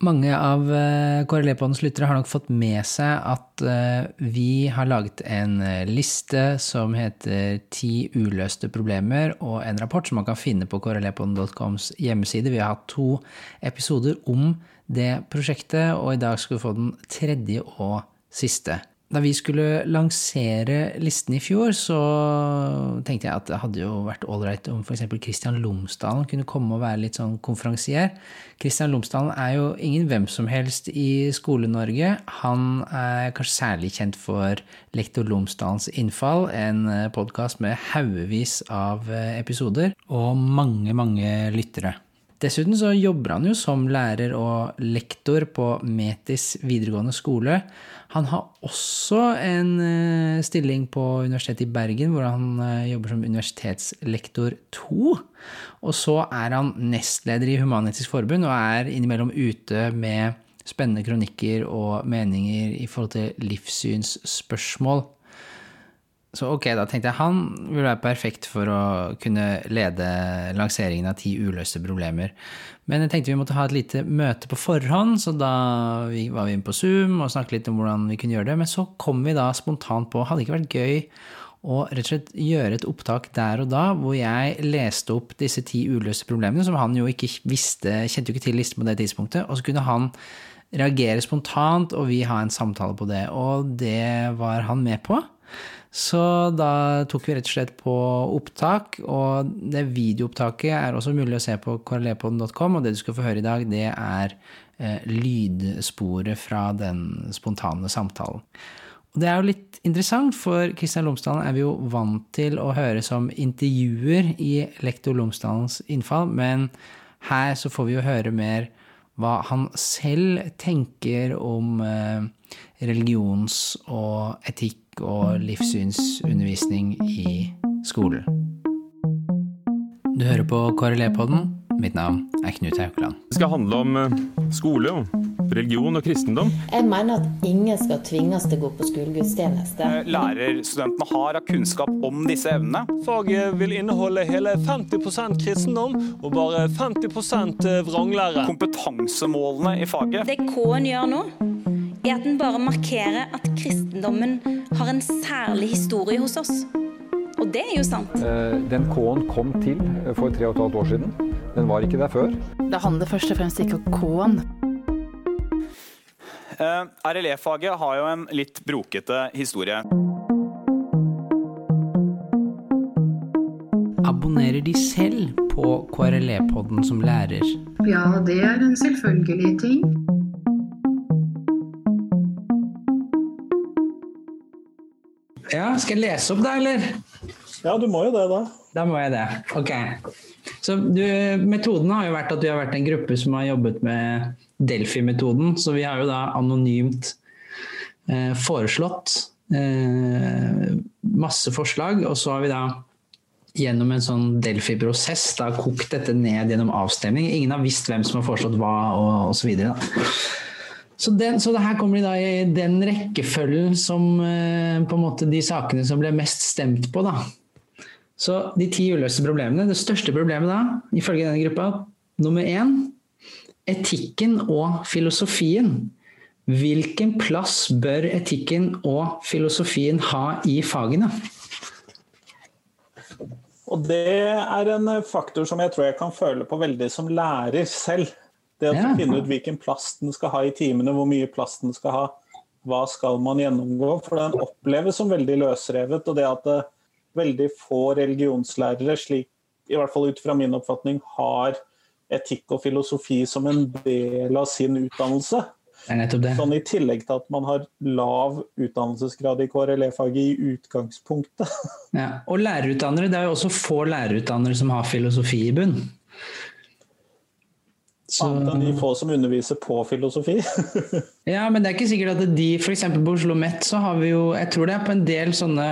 Mange av eh, KRLE-poddens lyttere har nok fått med seg at eh, vi har laget en eh, liste som heter Ti uløste problemer, og en rapport som man kan finne på krlepodden.coms hjemmeside. Vi har hatt to episoder om det prosjektet, og i dag skal vi få den tredje og siste. Da vi skulle lansere listen i fjor, så tenkte jeg at det hadde jo vært ålreit om f.eks. Kristian Lomsdalen kunne komme og være litt sånn konferansier. Kristian Lomsdalen er jo ingen hvem som helst i Skole-Norge. Han er kanskje særlig kjent for Lektor Lomsdalens innfall, en podkast med haugevis av episoder og mange, mange lyttere. Dessuten så jobber han jo som lærer og lektor på Metis videregående skole. Han har også en eh, stilling på Universitetet i Bergen, hvor han eh, jobber som universitetslektor 2. Og så er han nestleder i Human-Etisk Forbund og er innimellom ute med spennende kronikker og meninger i forhold til livssynsspørsmål. Så ok, da tenkte jeg han vil være perfekt for å kunne lede lanseringen av ti uløste problemer. Men jeg tenkte vi måtte ha et lite møte på forhånd, så da var vi inne på Zoom og snakket litt om hvordan vi kunne gjøre det. Men så kom vi da spontant på, hadde det ikke vært gøy å rett og slett gjøre et opptak der og da, hvor jeg leste opp disse ti uløste problemene, som han jo ikke visste, kjente jo ikke til listen på det tidspunktet, og så kunne han reagere spontant, og vi ha en samtale på det. Og det var han med på. Så da tok vi rett og slett på opptak, og det videoopptaket er også mulig å se på krlepodden.com, og det du skal få høre i dag, det er eh, lydsporet fra den spontane samtalen. Og det er jo litt interessant, for Kristian Lomsdalen er vi jo vant til å høre som intervjuer i lektor Lomsdalens innfall, men her så får vi jo høre mer hva han selv tenker om eh, religions- og etikk og livssynsundervisning i skolen. Du hører på KRLE-podden. Mitt navn er Knut Haukeland. Det skal handle om eh, skole, religion og kristendom. Jeg mener at ingen skal tvinges til å gå på skolegudstjeneste. Eh, lærerstudentene har av kunnskap om disse evnene. Faget vil inneholde hele 50% kristendom og bare 50 eh, vranglære. Kompetansemålene i faget. Det K-en gjør nå, er at den bare markerer at kristendommen har en særlig historie hos oss. Og det er jo sant. Eh, den K-en kom til for tre og et halvt år siden. Den var ikke der før. Det handler først og fremst ikke om K-en. Eh, RLE-faget har jo en litt brokete historie. Abonnerer de selv på KRLE-podden som lærer? Ja, det er en selvfølgelig ting. Skal jeg lese opp da, eller? Ja, du må jo det, da. Da må jeg det. Ok. Så du, metoden har jo vært at vi har vært en gruppe som har jobbet med Delphi-metoden. Så vi har jo da anonymt eh, foreslått eh, masse forslag, og så har vi da gjennom en sånn Delphi-prosess da kokt dette ned gjennom avstemning. Ingen har visst hvem som har foreslått hva, og osv. Så, den, så her kommer de da i den rekkefølgen som eh, på en måte de sakene som ble mest stemt på. da. Så de ti uløste problemene. Det største problemet da, ifølge denne gruppa, nummer én etikken og filosofien. Hvilken plass bør etikken og filosofien ha i fagene? Og det er en faktor som jeg tror jeg kan føle på veldig som lærer selv. Det å ja. finne ut hvilken plass den skal ha i timene, hvor mye plass den skal ha. Hva skal man gjennomgå? For den oppleves som veldig løsrevet. Og det at det veldig få religionslærere, slik, i hvert fall ut fra min oppfatning, har etikk og filosofi som en del av sin utdannelse. Sånn I tillegg til at man har lav utdannelsesgrad i KRLE-faget i utgangspunktet. Ja, og lærerutdannere, det er jo også få lærerutdannere som har filosofi i bunn. Så... Annet enn de få som underviser på filosofi. ja, men det er ikke sikkert at de f.eks. på Oslo Met så har vi jo Jeg tror det er på en del sånne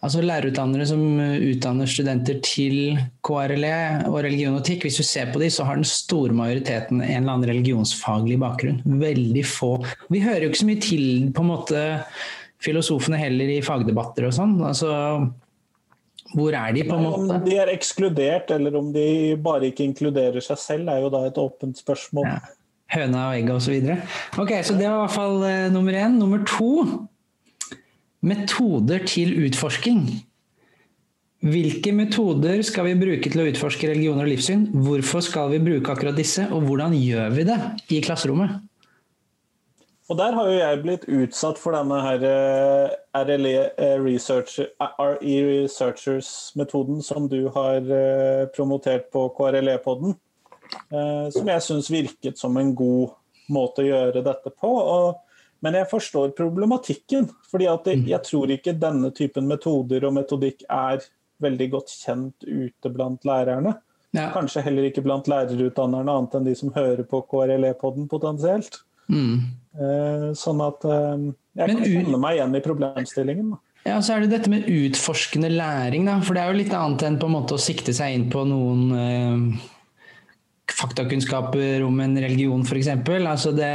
altså lærerutdannere som utdanner studenter til KRLE og religion og etikk. Hvis du ser på de, så har den store majoriteten en eller annen religionsfaglig bakgrunn. Veldig få. Vi hører jo ikke så mye til på en måte filosofene heller i fagdebatter og sånn. altså hvor er de, på en måte? Om de er ekskludert, eller om de bare ikke inkluderer seg selv, er jo da et åpent spørsmål. Ja. høna og egget osv. Ok, så det var i hvert fall uh, nummer én. Nummer to metoder til utforsking. Hvilke metoder skal vi bruke til å utforske religioner og livssyn? Hvorfor skal vi bruke akkurat disse, og hvordan gjør vi det i klasserommet? Og der har jo jeg blitt utsatt for denne her uh, RLE uh, researcher, RE Researchers-metoden som du har promotert på KRLE-poden, som jeg syns virket som en god måte å gjøre dette på. Og, men jeg forstår problematikken. fordi jeg, jeg tror ikke denne typen metoder og metodikk er veldig godt kjent ute blant lærerne. Ja. Kanskje heller ikke blant lærerutdannerne, annet enn de som hører på KRLE-poden potensielt. Mm. Sånn at jeg kan kjenne meg igjen i problemstillingen. Ja, så er det dette med utforskende læring, da. For det er jo litt annet enn på en måte å sikte seg inn på noen eh, faktakunnskaper om en religion, f.eks. Altså det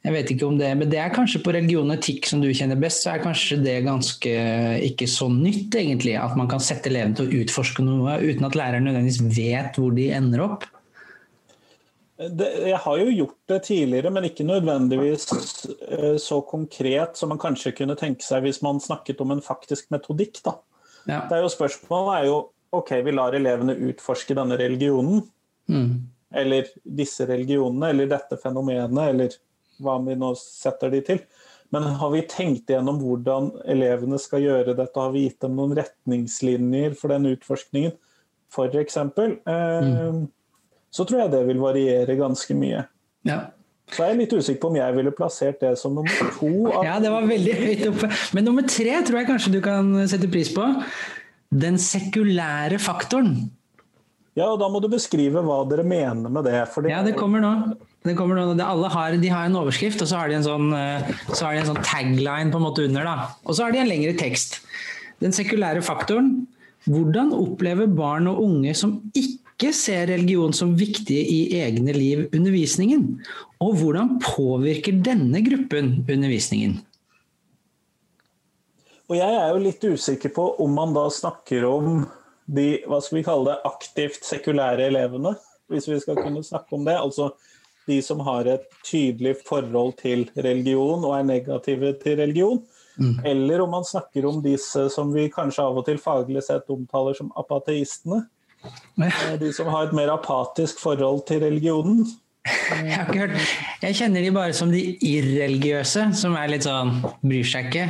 jeg vet ikke om det, men det er kanskje på religion og etikk som du kjenner best, så er kanskje det ganske ikke så nytt, egentlig. At man kan sette elevene til å utforske noe uten at læreren nødvendigvis vet hvor de ender opp. Det, jeg har jo gjort det tidligere, men ikke nødvendigvis uh, så konkret som man kanskje kunne tenke seg hvis man snakket om en faktisk metodikk. Da. Ja. Det er jo Spørsmålet er jo ok, vi lar elevene utforske denne religionen. Mm. Eller disse religionene, eller dette fenomenet, eller hva vi nå setter de til. Men har vi tenkt igjennom hvordan elevene skal gjøre dette, har vi gitt dem noen retningslinjer for den utforskningen, f.eks., eh, mm så tror jeg det vil variere ganske mye. Ja. Så jeg er litt usikker på om jeg ville plassert det som nummer to. Ja, det var veldig høyt oppe. Men nummer tre tror jeg kanskje du kan sette pris på. Den sekulære faktoren. Ja, og da må du beskrive hva dere mener med det. det ja, det kommer nå. Det kommer nå. Alle har, de har en overskrift, og så har de en sånn, eh, så har de en sånn tagline på en måte under. da. Og så har de en lengre tekst. Den sekulære faktoren. Hvordan opplever barn og unge som ikke ikke ser religion som viktig i egne liv undervisningen? Og hvordan påvirker denne gruppen undervisningen? Og jeg er jo litt usikker på om man da snakker om de hva skal vi kalle det, aktivt sekulære elevene, hvis vi skal kunne snakke om det. Altså de som har et tydelig forhold til religion og er negative til religion. Mm. Eller om man snakker om disse som vi kanskje av og til faglig sett omtaler som apateistene. De som har et mer apatisk forhold til religionen. Jeg har ikke hørt Jeg kjenner de bare som de irreligiøse, som er litt sånn bryr seg ikke.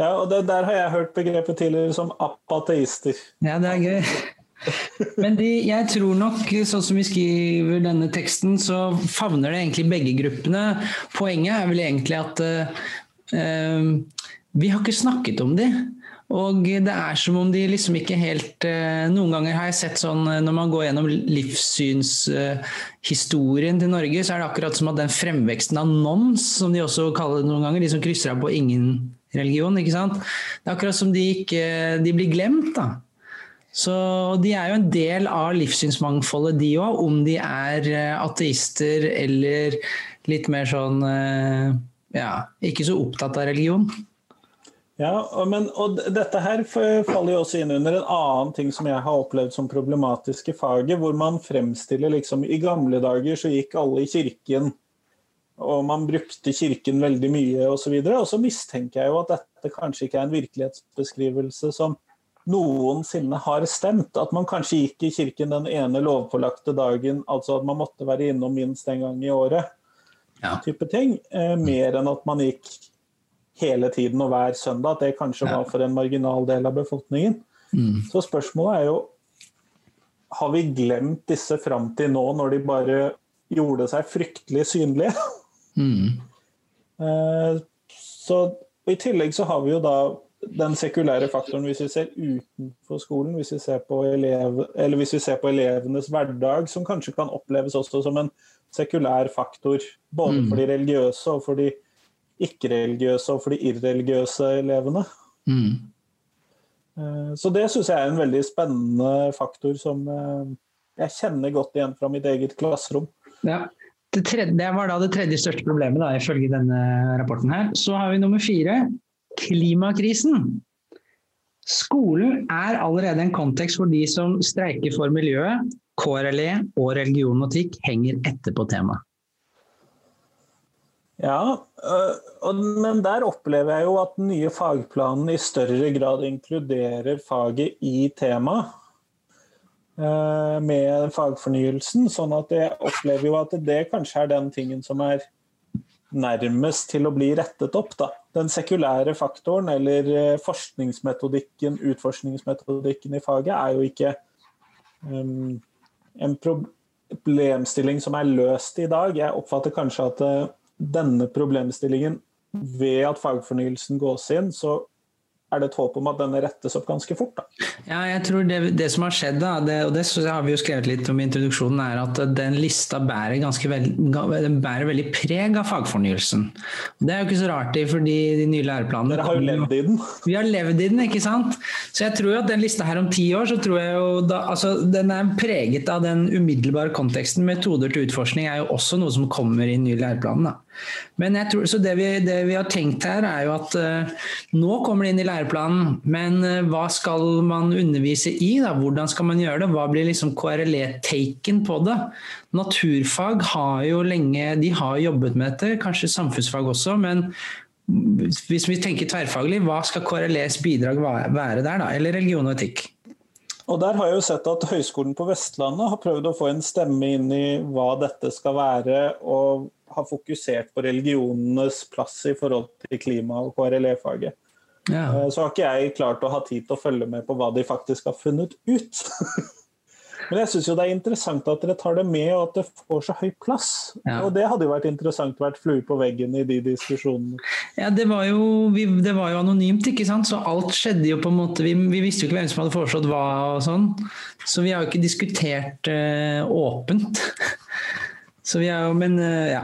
Ja, og det, der har jeg hørt begrepet tidligere som apateister. Ja, det er gøy. Men de, jeg tror nok, sånn som vi skriver denne teksten, så favner det egentlig begge gruppene. Poenget er vel egentlig at uh, vi har ikke snakket om de. Og det er som om de liksom ikke helt eh, Noen ganger har jeg sett sånn eh, når man går gjennom livssynshistorien til Norge, så er det akkurat som at den fremveksten av nons, som de også kaller det noen ganger, de som krysser av på ingen religion, ikke sant. Det er akkurat som de ikke De blir glemt, da. Så de er jo en del av livssynsmangfoldet, de òg, om de er eh, ateister eller litt mer sånn ja, ikke så opptatt av religion. Ja, men, og Dette her faller jo også inn under en annen ting som jeg har opplevd som problematisk i faget, hvor man fremstiller liksom I gamle dager så gikk alle i kirken, og man brukte kirken veldig mye osv. Og, så og så mistenker jeg jo at dette kanskje ikke er en virkelighetsbeskrivelse som noensinne har stemt. At man kanskje gikk i kirken den ene lovpålagte dagen, altså at man måtte være innom minst en gang i året. Ja. type ting, eh, Mer enn at man gikk hele tiden og hver søndag, at det kanskje var for en marginal del av befolkningen. Mm. Så spørsmålet er jo har vi glemt disse fram til nå, når de bare gjorde seg fryktelig synlige? Mm. Eh, så I tillegg så har vi jo da den sekulære faktoren hvis vi ser utenfor skolen, hvis vi ser på, elev, hvis vi ser på elevenes hverdag, som kanskje kan oppleves også som en sekulær faktor. Både mm. for de religiøse og for de ikke-religiøse og for de irreligiøse elevene. Mm. Eh, så det syns jeg er en veldig spennende faktor som eh, jeg kjenner godt igjen fra mitt eget klasserom. Ja. Det, tredje, det var da det tredje største problemet, da, ifølge denne rapporten her. Så har vi nummer fire, klimakrisen. Skolen er allerede en kontekst hvor de som streiker for miljøet, KRLE og religion og etikk henger etter på temaet. Ja, men der opplever jeg jo at den nye fagplanen i større grad inkluderer faget i temaet. Med fagfornyelsen. Sånn at jeg opplever jo at det kanskje er den tingen som er nærmest til å bli rettet opp. Da. Den sekulære faktoren eller forskningsmetodikken, utforskningsmetodikken i faget er jo ikke um, en problemstilling som er løst i dag. Jeg oppfatter kanskje at denne problemstillingen ved at fagfornyelsen gås inn, så er det et håp om at denne rettes opp ganske fort. Da. Ja, jeg tror det, det som har skjedd, da, det, og det har vi jo skrevet litt om i introduksjonen, er at den lista bærer, veld, den bærer veldig preg av fagfornyelsen. Det er jo ikke så rart, fordi de nye læreplanene Dere har jo levd i den. Vi har levd i den, ikke sant. Så jeg tror jo at den lista her om ti år, så tror jeg jo da, altså, den er preget av den umiddelbare konteksten. Metoder til utforskning er jo også noe som kommer i den nye læreplanen. Da. Men jeg tror, så det vi, det vi, har tenkt her, er jo at uh, nå kommer det inn i læreplanen, men uh, hva skal man undervise i? da? Hvordan skal man gjøre det? Hva blir liksom KRLE-taken på det? Naturfag har jo lenge de har jobbet med dette, kanskje samfunnsfag også, men hvis vi tenker tverrfaglig, hva skal KRLEs bidrag være der, da? Eller religion og etikk? Og der har jeg jo sett at Høgskolen på Vestlandet har prøvd å få en stemme inn i hva dette skal være, og har fokusert på religionenes plass i forhold til klima- og KRLE-faget. Ja. Så har ikke jeg klart å ha tid til å følge med på hva de faktisk har funnet ut. Men jeg syns jo det er interessant at dere tar det med, og at det får så høy plass. Ja. Og det hadde jo vært interessant å være flue på veggen i de diskusjonene. Ja, det var, jo, vi, det var jo anonymt, ikke sant. Så alt skjedde jo på en måte Vi, vi visste jo ikke hvem som hadde foreslått hva og sånn. Så vi har jo ikke diskutert uh, åpent. Så, jo, men, uh, ja.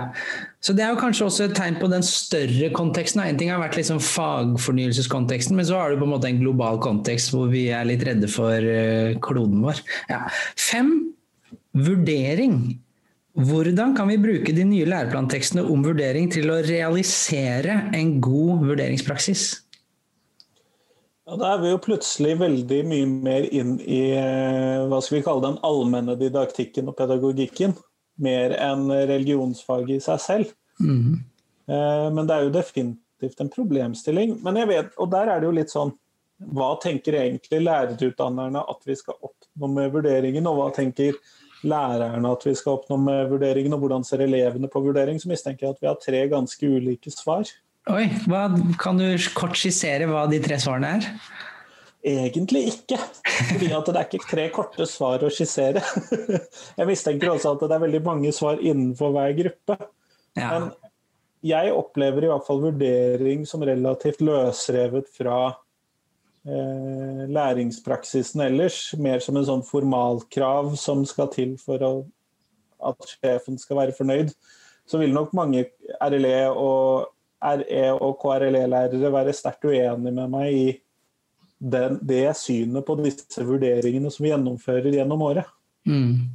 så det er jo kanskje også et tegn på den større konteksten. En ting har vært liksom fagfornyelseskonteksten, men så har du på en måte en global kontekst hvor vi er litt redde for uh, kloden vår. Ja. Fem vurdering. Hvordan kan vi bruke de nye læreplantekstene om vurdering til å realisere en god vurderingspraksis? Ja, da er vi jo plutselig veldig mye mer inn i eh, hva skal vi kalle den allmenne didaktikken og pedagogikken mer enn religionsfaget i seg selv. Mm. Men det er jo definitivt en problemstilling. Men jeg vet, og der er det jo litt sånn Hva tenker egentlig lærerutdannerne at vi skal oppnå med vurderingen, og hva tenker lærerne at vi skal oppnå med vurderingen, og hvordan ser elevene på vurdering? Så mistenker jeg at vi har tre ganske ulike svar. Oi, hva, Kan du kort skissere hva de tre svarene er? Egentlig ikke. Fordi at det er ikke tre korte svar å skissere. Jeg mistenker også at det er veldig mange svar innenfor hver gruppe. Ja. Men jeg opplever i hvert fall vurdering som relativt løsrevet fra eh, læringspraksisen ellers. Mer som en sånn formalkrav som skal til for å, at sjefen skal være fornøyd. Så vil nok mange RLE og RE og KRLE-lærere være sterkt uenige med meg i den, det synet på disse vurderingene som vi gjennomfører gjennom året. Mm.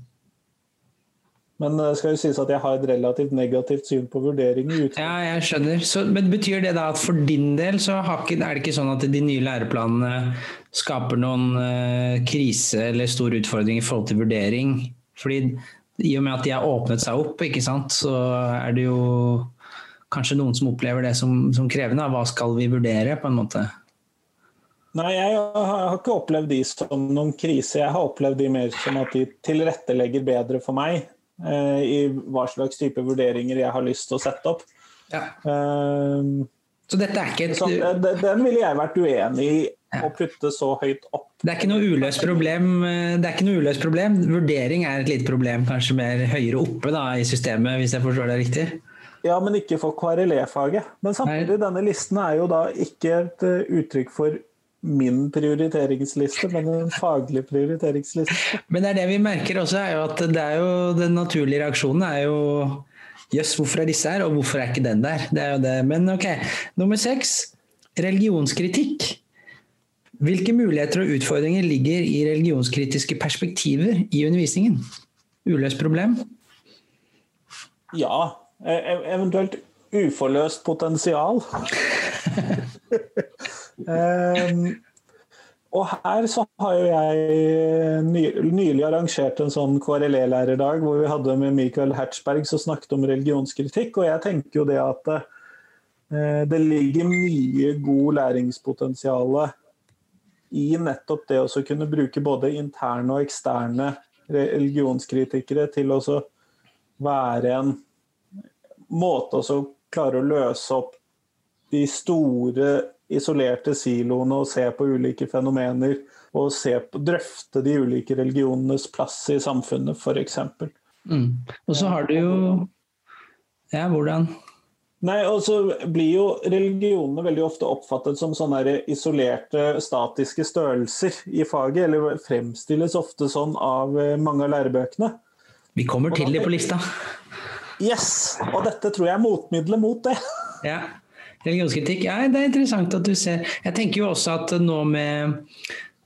Men det skal jo sies at jeg har et relativt negativt syn på vurdering. Ja, jeg skjønner. Så, men Betyr det da at for din del så ikke, er det ikke sånn at de nye læreplanene skaper noen uh, krise eller stor utfordring i forhold til vurdering? Fordi i og med at de har åpnet seg opp, ikke sant, så er det jo kanskje noen som opplever det som, som krevende. Hva skal vi vurdere, på en måte? Nei, jeg har ikke opplevd de som noen krise. Jeg har opplevd de mer som at de tilrettelegger bedre for meg eh, i hva slags type vurderinger jeg har lyst til å sette opp. Ja. Um, så dette er ikke et... Så, den ville jeg vært uenig i ja. å putte så høyt opp. Det er ikke noe uløst problem. Det er ikke noe uløst problem. Vurdering er et lite problem, kanskje mer høyere oppe da, i systemet, hvis jeg forstår det riktig? Ja, men ikke for KRLE-faget. Men samtidig, Nei. denne listen er jo da ikke et uttrykk for min prioriteringsliste, men en faglig prioriteringsliste. Men det er det vi merker også, er jo at det er jo, den naturlige reaksjonen er jo Jøss, hvorfor er disse her, og hvorfor er ikke den der? Det er jo det. Men ok, nummer seks. Religionskritikk. Hvilke muligheter og utfordringer ligger i religionskritiske perspektiver i undervisningen? Uløst problem? Ja, e-, e-, eventuelt uforløst potensial. Um, og her så har jo jeg ny, nylig arrangert en sånn KRLE-lærerdag hvor vi hadde med Michael Hertzberg som snakket om religionskritikk. Og jeg tenker jo det at eh, det ligger mye god læringspotensial i nettopp det å kunne bruke både interne og eksterne religionskritikere til å være en måte å klare å løse opp de store isolerte siloene og se på ulike fenomener. Og se på, drøfte de ulike religionenes plass i samfunnet, f.eks. Mm. Og så har du jo Ja, hvordan? Nei, og så blir jo religionene veldig ofte oppfattet som sånne isolerte, statiske størrelser i faget. Eller fremstilles ofte sånn av eh, mange av lærebøkene. Vi kommer til det på lista. Yes! Og dette tror jeg er motmiddelet mot det. Ja. Religionskritikk, ja, det er interessant at du ser. Jeg tenker jo også at nå med,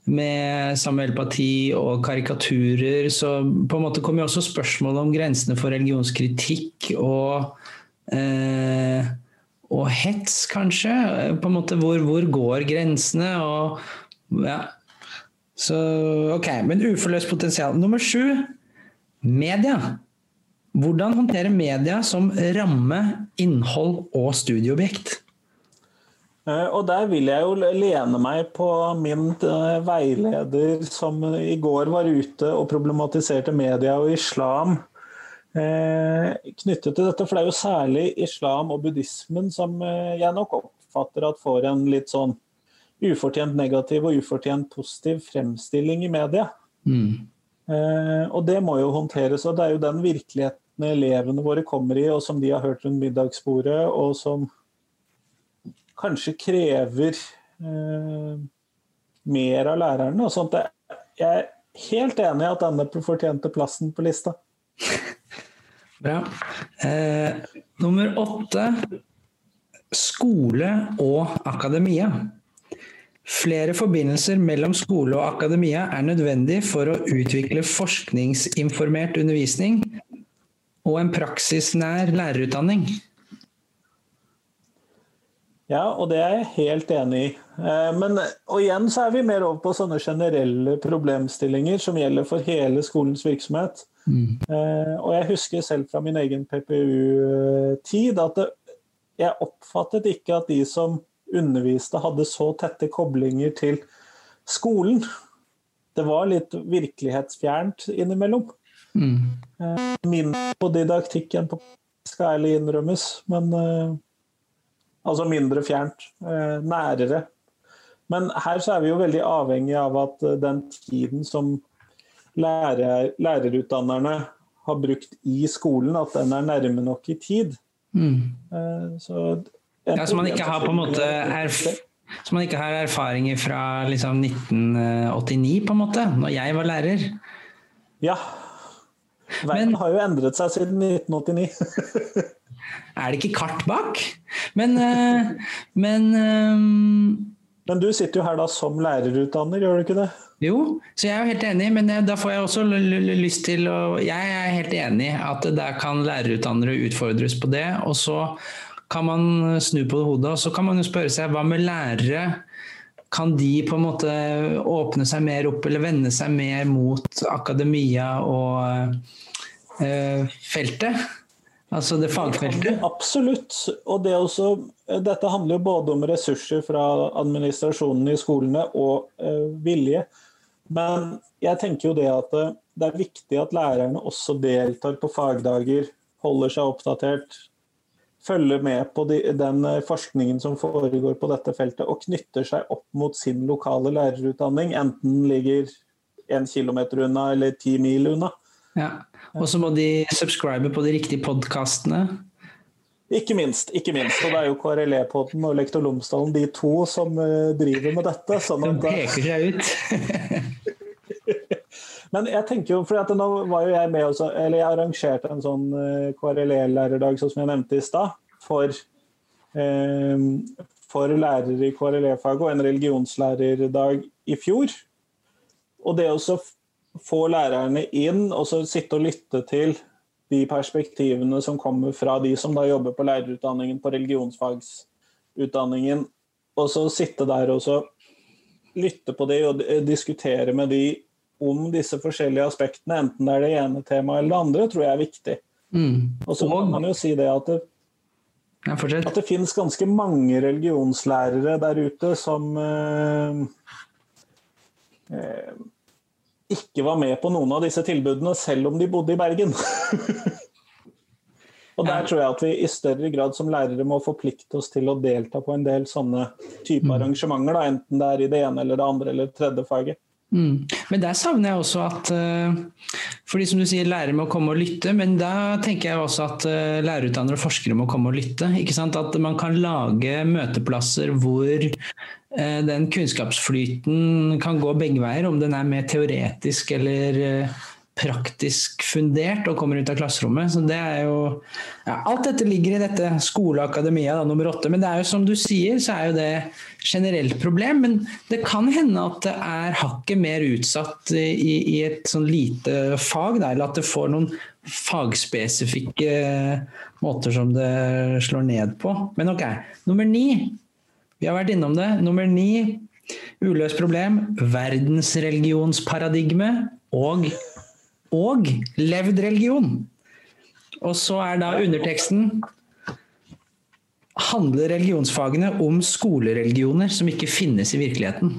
med Samuel Parti og karikaturer, så på en måte kommer jo også spørsmålet om grensene for religionskritikk og eh, og hets, kanskje. På en måte hvor, hvor går grensene? Og ja. Så ok, men uforløst potensial. Nummer sju media. Hvordan håndtere media som ramme, innhold og studieobjekt? Eh, og der vil jeg jo lene meg på min eh, veileder som i går var ute og problematiserte media og islam eh, knyttet til dette. For det er jo særlig islam og buddhismen som jeg nok oppfatter at får en litt sånn ufortjent negativ og ufortjent positiv fremstilling i media. Mm. Og det må jo håndteres. Og det er jo den virkeligheten elevene våre kommer i, og som de har hørt rundt middagsbordet, og som kanskje krever eh, mer av lærerne. Og sånt. Jeg er helt enig i at denne fortjente plassen på lista. Bra. Eh, nummer åtte skole og akademia. Flere forbindelser mellom skole og akademia er nødvendig for å utvikle forskningsinformert undervisning og en praksisnær lærerutdanning. Ja, og det er jeg helt enig i. Eh, men, og igjen så er vi mer over på sånne generelle problemstillinger som gjelder for hele skolens virksomhet. Mm. Eh, og jeg husker selv fra min egen PPU-tid at det, jeg oppfattet ikke at de som underviste hadde så tette koblinger til skolen. Det var litt virkelighetsfjernt innimellom. Mm. Eh, mindre på didaktikk enn på skal ærlig innrømmes, men Altså mindre fjernt. Eh, nærere. Men her så er vi jo veldig avhengig av at eh, den tiden som lærer, lærerutdannerne har brukt i skolen, at den er nærme nok i tid. Mm. Eh, så, ja, så man ikke har på en måte erf så man ikke har erfaringer fra liksom 1989, på en måte, når jeg var lærer? Ja. Verden har jo endret seg siden 1989. er det ikke kart bak? Men, eh, men eh, Men du sitter jo her da som lærerutdanner, gjør du ikke det? Jo, så jeg er jo helt enig, men da får jeg også lyst til å Jeg er helt enig at der kan lærerutdannere utfordres på det. Og så kan man snu på det hodet, og så kan man jo spørre seg hva med lærere? Kan de på en måte åpne seg mer opp eller vende seg mer mot akademia og feltet? Altså det fagfeltet? Absolutt. Og det også, dette handler jo både om ressurser fra administrasjonen i skolene og eh, vilje. Men jeg tenker jo det at eh, det er viktig at lærerne også deltar på fagdager, holder seg oppdatert, følger med på de, den eh, forskningen som foregår på dette feltet, og knytter seg opp mot sin lokale lærerutdanning, enten den ligger en kilometer unna eller ti mil unna. Ja. Og så må de subscribe på de riktige podkastene. Ikke minst. ikke minst. Og det er jo KRLE-podden og Lektor Lomsdalen, de to, som uh, driver med dette. Sånn at, de peker seg ut. Men jeg tenker jo, for nå var jo jeg med også, eller jeg arrangerte en sånn eh, KRLE-lærerdag sånn som jeg nevnte i stad, for, eh, for lærere i KRLE-faget og en religionslærerdag i fjor. Og det å få lærerne inn og så sitte og lytte til de perspektivene som kommer fra de som da jobber på lærerutdanningen, på religionsfagsutdanningen, og så sitte der og så lytte på de og diskutere med de om disse forskjellige aspektene, enten det er det ene temaet eller det andre, tror jeg er viktig. Mm. Og så kan man jo si det at det, at det finnes ganske mange religionslærere der ute som eh, eh, ikke var med på noen av disse tilbudene, selv om de bodde i Bergen. Og Der tror jeg at vi i større grad som lærere må forplikte oss til å delta på en del sånne type mm. arrangementer, da, enten det er i det ene eller det andre eller tredje faget. Mm. Men der savner jeg også at uh, Fordi som du sier, lærere må komme og lytte, men da tenker jeg også at uh, lærerutdannere og forskere må komme og lytte. ikke sant? At man kan lage møteplasser hvor den kunnskapsflyten kan gå begge veier, om den er mer teoretisk eller praktisk fundert og kommer ut av klasserommet. Så det er jo ja, Alt dette ligger i dette skoleakademia da, nummer åtte. Men det er jo som du sier, så er jo det generelt problem. Men det kan hende at det er hakket mer utsatt i, i et sånn lite fag, da, eller at det får noen fagspesifikke måter som det slår ned på. Men ok, nummer ni. Vi har vært innom det. Nummer ni. Uløst problem. Verdensreligionsparadigme og og levd religion. Og så er da underteksten Handler religionsfagene om skolereligioner som ikke finnes i virkeligheten?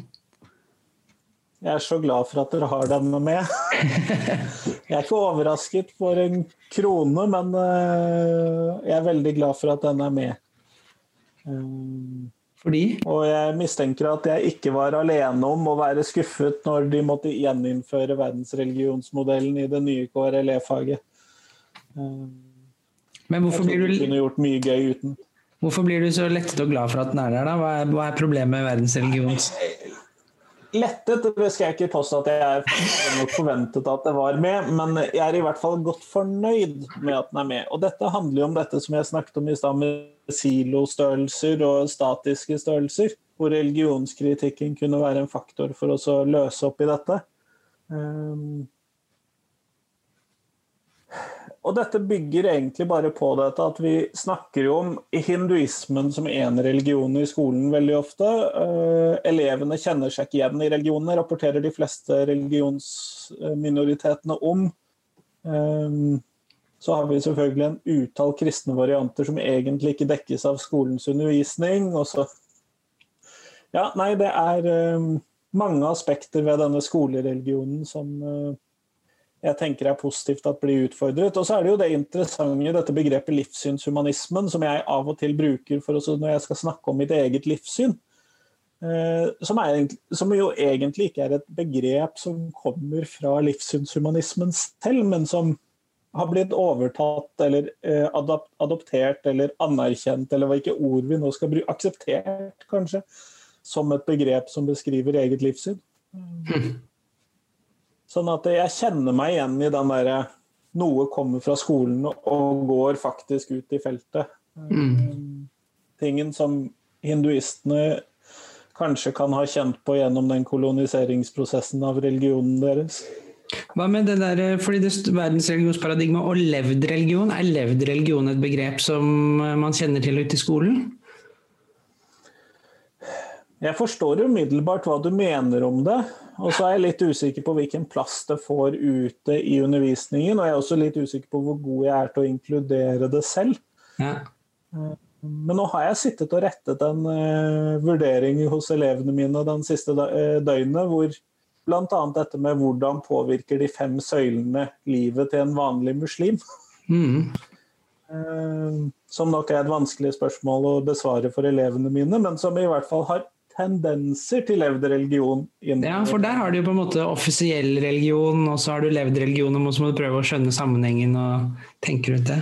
Jeg er så glad for at dere har denne med. Jeg er ikke overrasket for en krone, men eh, jeg er veldig glad for at den er med. Fordi? Og jeg mistenker at jeg ikke var alene om å være skuffet når de måtte gjeninnføre verdensreligionsmodellen i det nye KRLE-faget. Men hvorfor blir, du, kunne gjort mye gøy uten. hvorfor blir du så lettet og glad for at den er der, da? Hva er, hva er problemet med verdensreligions... Lettet det skal jeg ikke påstå at jeg er forventet at det var med, men jeg er i hvert fall godt fornøyd med at den er med. Og dette handler jo om dette som jeg snakket om i stad, med silostørrelser og statiske størrelser. Hvor religionskritikken kunne være en faktor for å løse opp i dette. Um, og dette bygger egentlig bare på dette at vi snakker jo om hinduismen som én religion i skolen veldig ofte. Uh, elevene kjenner seg ikke igjen i religionene, rapporterer de fleste religionsminoritetene om. Um, så har vi selvfølgelig en utall kristne varianter som egentlig ikke dekkes av skolens undervisning. Ja, nei, det er um, mange aspekter ved denne skolereligionen som uh, jeg tenker er positivt at blir utfordret. Og så er det jo det interessante dette begrepet livssynshumanismen, som jeg av og til bruker for når jeg skal snakke om mitt eget livssyn. Eh, som, er, som, jo egentlig ikke er et begrep som kommer fra livssynshumanismen selv, men som har blitt overtatt eller eh, adoptert eller anerkjent, eller hva ikke ord vi nå skal bruke, akseptert kanskje, som et begrep som beskriver eget livssyn. Mm. Sånn at jeg kjenner meg igjen i den derre Noe kommer fra skolen og går faktisk ut i feltet. Mm. Tingen som hinduistene kanskje kan ha kjent på gjennom den koloniseringsprosessen av religionen deres. Hva med det der, fordi det verdensreligionsparadigmet og levd religion, er levd religion et begrep som man kjenner til ute i skolen? Jeg forstår umiddelbart hva du mener om det. Og så er jeg litt usikker på hvilken plass det får ute i undervisningen. Og jeg er også litt usikker på hvor god jeg er til å inkludere det selv. Ja. Men nå har jeg sittet og rettet en uh, vurdering hos elevene mine den siste uh, døgnet, hvor bl.a. dette med hvordan påvirker de fem søylene livet til en vanlig muslim. Mm. Uh, som nok er et vanskelig spørsmål å besvare for elevene mine, men som i hvert fall har tendenser til levd religion. Ja, for der har du jo på en måte offisiell religion, og så har du levd religion, og så må du prøve å skjønne sammenhengen og tenke rundt det.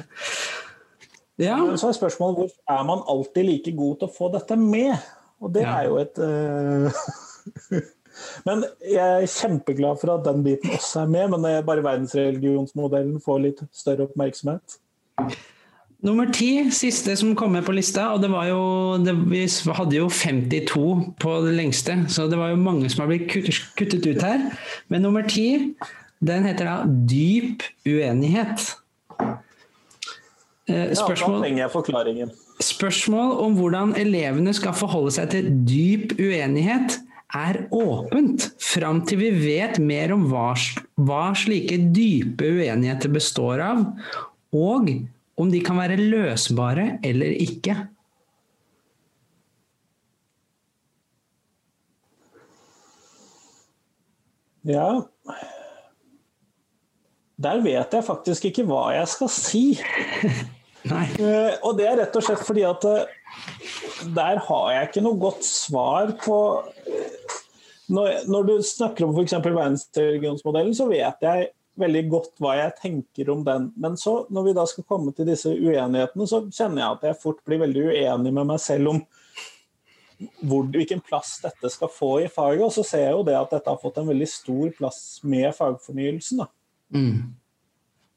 Ja. Så er spørsmålet hvor er man alltid like god til å få dette med? Og det ja. er jo et uh... Men jeg er kjempeglad for at den biten også er med, men det er bare verdensreligionsmodellen får litt større oppmerksomhet. Nummer ti, siste som kom med på lista, og det var jo det, Vi hadde jo 52 på det lengste, så det var jo mange som har blitt kuttet ut her. Men nummer ti, den heter da 'Dyp uenighet'. Eh, spørsmål, ja, da trenger jeg forklaringen. Spørsmål om hvordan elevene skal forholde seg til dyp uenighet, er åpent fram til vi vet mer om hva, hva slike dype uenigheter består av, og om de kan være løsbare eller ikke. Ja Der vet jeg faktisk ikke hva jeg skal si. Nei. Uh, og det er rett og slett fordi at uh, der har jeg ikke noe godt svar på uh, når, når, du snakker om f.eks. verdensreligionsmodellen, så vet jeg veldig godt hva jeg tenker om den. Men så, når vi da skal komme til disse uenighetene, så kjenner jeg at jeg fort blir veldig uenig med meg selv om hvor, hvilken plass dette skal få i faget. Og så ser jeg jo det at dette har fått en veldig stor plass med fagfornyelsen. da. Mm.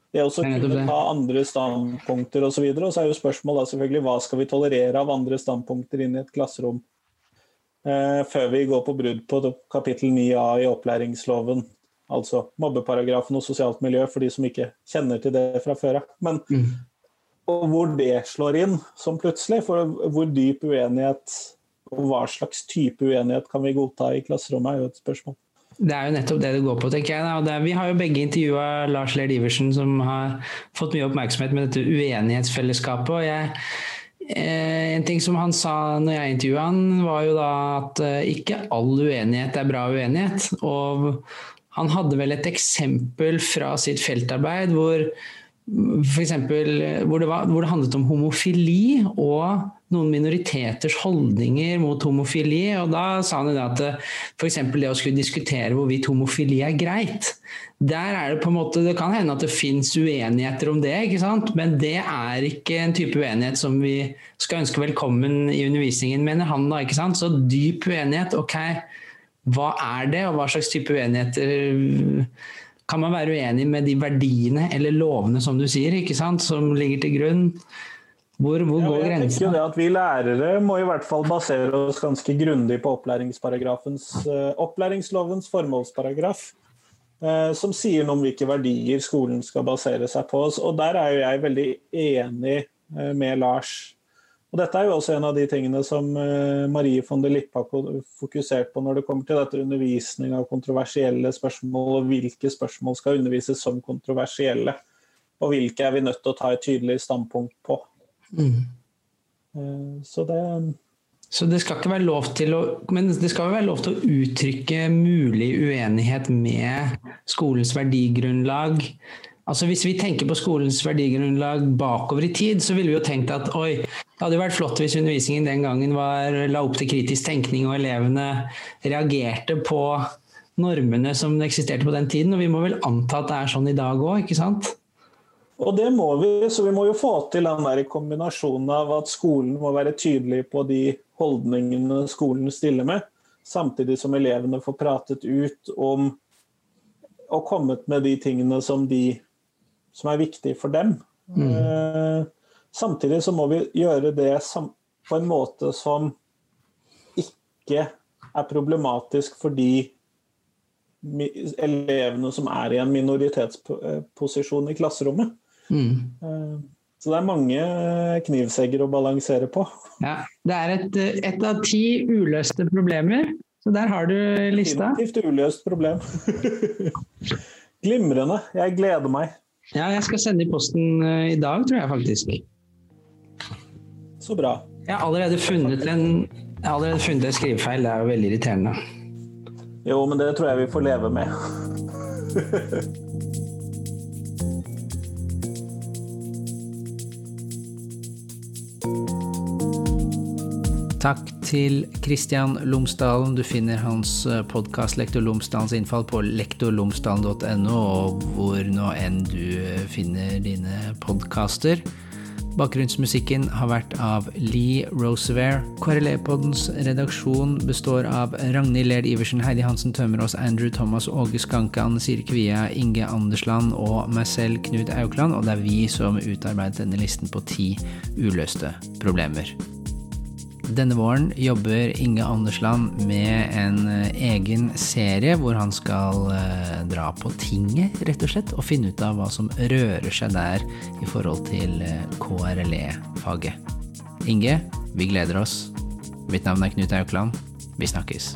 Det å kunne ta andre standpunkter osv. Og, så og så er jo spørsmålet selvfølgelig hva skal vi tolerere av andre standpunkter inn i et klasserom eh, før vi går på brudd på kapittel 9a i opplæringsloven. Altså mobbeparagrafen og sosialt miljø for de som ikke kjenner til det fra før av. Men mm. og hvor det slår inn som plutselig, for hvor dyp uenighet og hva slags type uenighet kan vi godta i klasserommet, er jo et spørsmål. Det er jo nettopp det det går på, tenker jeg. Er, vi har jo begge intervjua Lars Lehr Iversen, som har fått mye oppmerksomhet med dette uenighetsfellesskapet. og jeg eh, en ting som han sa når jeg intervjua han, var jo da at eh, ikke all uenighet er bra uenighet. Og han hadde vel et eksempel fra sitt feltarbeid hvor for eksempel, hvor, det var, hvor det handlet om homofili og noen minoriteters holdninger mot homofili. og Da sa han at f.eks. det å skulle diskutere hvorvidt homofili er greit. Der er Det på en måte, det kan hende at det fins uenigheter om det, ikke sant? men det er ikke en type uenighet som vi skal ønske velkommen i undervisningen, mener han. da, ikke sant? Så dyp uenighet, ok, hva er det, og hva slags type uenigheter kan man være uenig med de verdiene eller lovene som du sier, ikke sant, som ligger til grunn? Hvor, hvor ja, går grensen? Det at vi lærere må i hvert fall basere oss ganske grundig på uh, opplæringslovens formålsparagraf, uh, som sier noe om hvilke verdier skolen skal basere seg på. Og Der er jo jeg veldig enig med Lars. Og Dette er jo også en av de tingene som Marie von der Lippe har fokusert på når det kommer til dette undervisning av kontroversielle spørsmål, og hvilke spørsmål skal undervises som kontroversielle, og hvilke er vi nødt til å ta et tydelig standpunkt på. Mm. Eh, så det så det skal ikke være lov til å Men det skal være lov til å uttrykke mulig uenighet med skolens verdigrunnlag. Altså Hvis vi tenker på skolens verdigrunnlag bakover i tid, så ville vi jo tenkt at oi, det hadde jo vært flott hvis undervisningen den gangen var, la opp til kritisk tenkning, og elevene reagerte på normene som eksisterte på den tiden. Og vi må vel anta at det er sånn i dag òg, ikke sant? Og det må vi, så vi må jo få til den der kombinasjonen av at skolen må være tydelig på de holdningene skolen stiller med, samtidig som elevene får pratet ut om og kommet med de tingene som, de, som er viktig for dem. Mm. Eh, samtidig så må vi gjøre det på en måte som ikke er problematisk for de elevene som er i en minoritetsposisjon i klasserommet. Mm. Eh, så det er mange knivsegger å balansere på. Ja, Det er et, et, av ti uløste problemer, så der har du lista. Definitivt uløst problem. Glimrende. Jeg gleder meg. Ja, jeg skal sende i posten eh, i dag, tror jeg faktisk. Så bra. Jeg har allerede funnet en, jeg har allerede funnet en skrivefeil, det er jo veldig irriterende. Jo, men det tror jeg vi får leve med. Takk til Kristian Lomsdalen. Du finner hans eh, podkast 'Lektor Lomsdalens innfall' på lektorlomsdalen.no, og hvor nå enn du eh, finner dine podkaster. Bakgrunnsmusikken har vært av Lee Rosevere. KRLE-poddens redaksjon består av Ragnhild Lerd Iversen, Heidi Hansen Tømmerås, Andrew Thomas, Åge Skanke, Anne Siri Kvia, Inge Andersland og meg selv, Knut Aukland, og det er vi som utarbeidet denne listen på ti uløste problemer. Denne våren jobber Inge Andersland med en eh, egen serie hvor han skal eh, dra på tinget, rett og slett, og finne ut av hva som rører seg der i forhold til eh, KRLE-faget. Inge, vi gleder oss. Mitt navn er Knut Aukland. Vi snakkes.